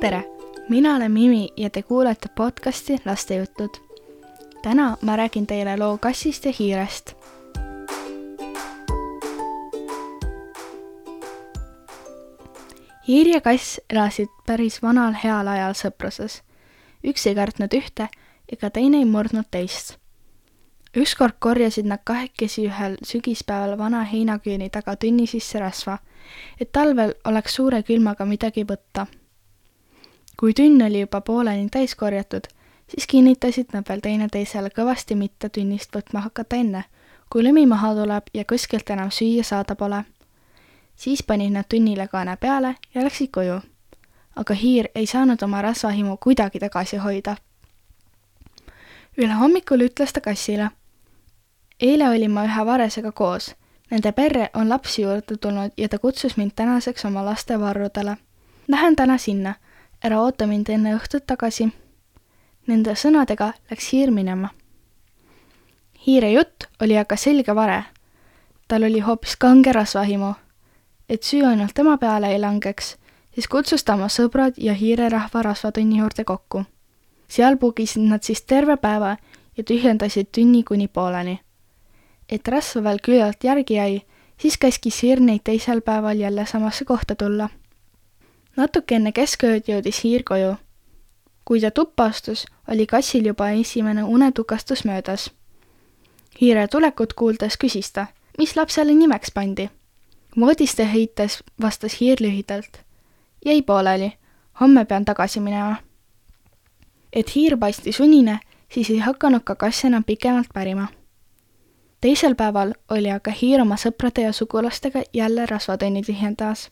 tere, mina olen Mimi ja te kuulete podcasti Lastejutud. täna ma räägin teile loo kassist ja hiirest. hiir ja kass elasid päris vanal heal ajal sõpruses. üks ei kartnud ühte ega teine ei murdnud teist. ükskord korjasid nad kahekesi ühel sügispäeval vana heinaküüni taga tünni sisse rasva, et talvel oleks suure külmaga midagi võtta kui tünn oli juba pooleni täis korjatud, siis kinnitasid nad veel teineteisele kõvasti mitte tünnist võtma hakata enne, kui lumi maha tuleb ja kuskilt enam süüa saada pole. siis panid nad tünnile kaane peale ja läksid koju. aga hiir ei saanud oma rasvahimu kuidagi tagasi hoida. üle hommikul ütles ta kassile. eile olin ma ühe varesega koos. Nende perre on lapsi juurde tulnud ja ta kutsus mind tänaseks oma laste varrudele. Lähen täna sinna ära oota mind enne õhtut tagasi. Nende sõnadega läks hiir minema. hiire jutt oli aga selge vare. tal oli hoopis kange rasvahimu. et süü ainult tema peale ei langeks, siis kutsus ta oma sõbrad ja hiirerahva rasvatünni juurde kokku. seal pugisid nad siis terve päeva ja tühjendasid tünni kuni pooleni. et rasva veel küllalt järgi jäi, siis käskis hiir neid teisel päeval jälle samasse kohta tulla natuke enne keskööd jõudis hiir koju. kui ta tuppa astus, oli kassil juba esimene unetukastus möödas. hiire tulekut kuuldes küsis ta, mis lapsele nimeks pandi. voodiste heites vastas hiir lühidalt. jäi pooleli, homme pean tagasi minema. et hiir paistis unine, siis ei hakanud ka kass enam pikemalt pärima teisel päeval oli aga hiir oma sõprade ja sugulastega jälle rasvatõnni tühjendamas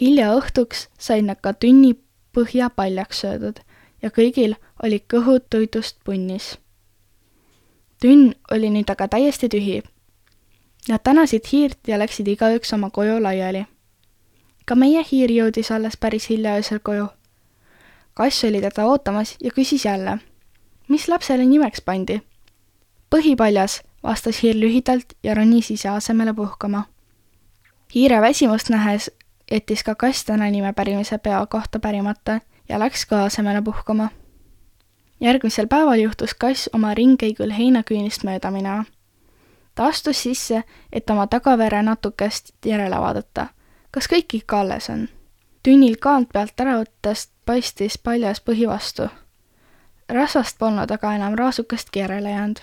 hilja õhtuks said nad ka tünni põhja paljaks söödud ja kõigil olid kõhud toidust punnis. tünn oli nüüd aga täiesti tühi. Nad tänasid hiirt ja läksid igaüks oma koju laiali. ka meie hiir jõudis alles päris hilja öösel koju. kass oli teda ootamas ja küsis jälle, mis lapsele nimeks pandi. põhipaljas, vastas hiir lühidalt ja ronis ise asemele puhkama. hiire väsimust nähes jättis ka kass täna nime pärimise pea kohta pärimata ja läks ka asemele puhkama. järgmisel päeval juhtus kass oma ringkäigul heinaküünist mööda minema. ta astus sisse, et oma tagavere natukest järele vaadata, kas kõik ikka alles on. tünnil kaant pealt ära võttes paistis paljas põhi vastu. rasvast polnud aga enam raasukestki järele jäänud.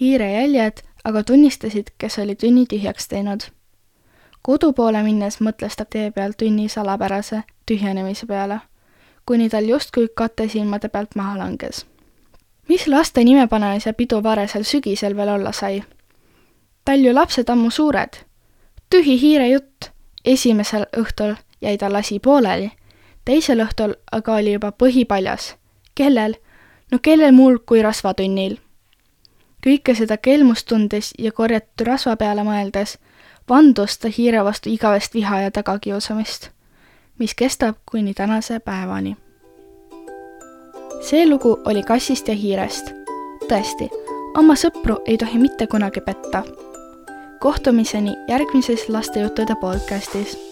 hiire jäljed aga tunnistasid, kes oli tünni tühjaks teinud kodu poole minnes mõtles ta tee peal tünni salapärase tühjenemise peale, kuni tal justkui kate silmade pealt maha langes. mis laste nimepanemise pidu Varesel sügisel veel olla sai? tal ju lapsed ammu suured. tühi hiire jutt. esimesel õhtul jäi tal asi pooleli, teisel õhtul aga oli juba põhi paljas. kellel? no kellel muul kui rasvatünnil. kõike seda kelmust tundes ja korjatud rasva peale mõeldes vandus ta hiire vastu igavest viha ja tagakiusamist, mis kestab kuni tänase päevani. see lugu oli kassist ja hiirest. tõesti, oma sõpru ei tohi mitte kunagi petta. kohtumiseni järgmises lastejuttude podcastis